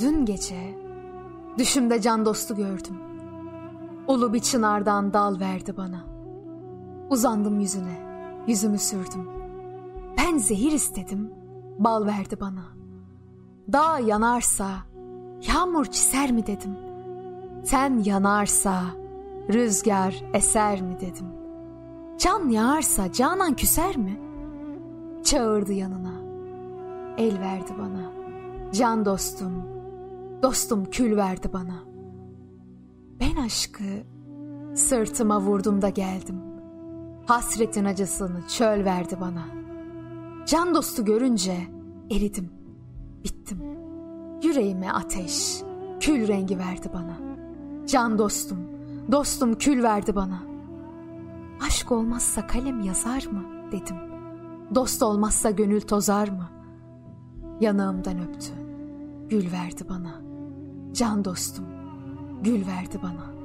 Dün gece düşümde can dostu gördüm. Ulu bir çınardan dal verdi bana. Uzandım yüzüne, yüzümü sürdüm. Ben zehir istedim, bal verdi bana. Dağ yanarsa yağmur çiser mi dedim. Sen yanarsa rüzgar eser mi dedim. Can yağarsa canan küser mi? Çağırdı yanına. El verdi bana. Can dostum, dostum kül verdi bana. Ben aşkı sırtıma vurdum da geldim. Hasretin acısını çöl verdi bana. Can dostu görünce eridim, bittim. Yüreğime ateş, kül rengi verdi bana. Can dostum, dostum kül verdi bana. Aşk olmazsa kalem yazar mı dedim. Dost olmazsa gönül tozar mı? Yanağımdan öptü, gül verdi bana. Can dostum, gül verdi bana.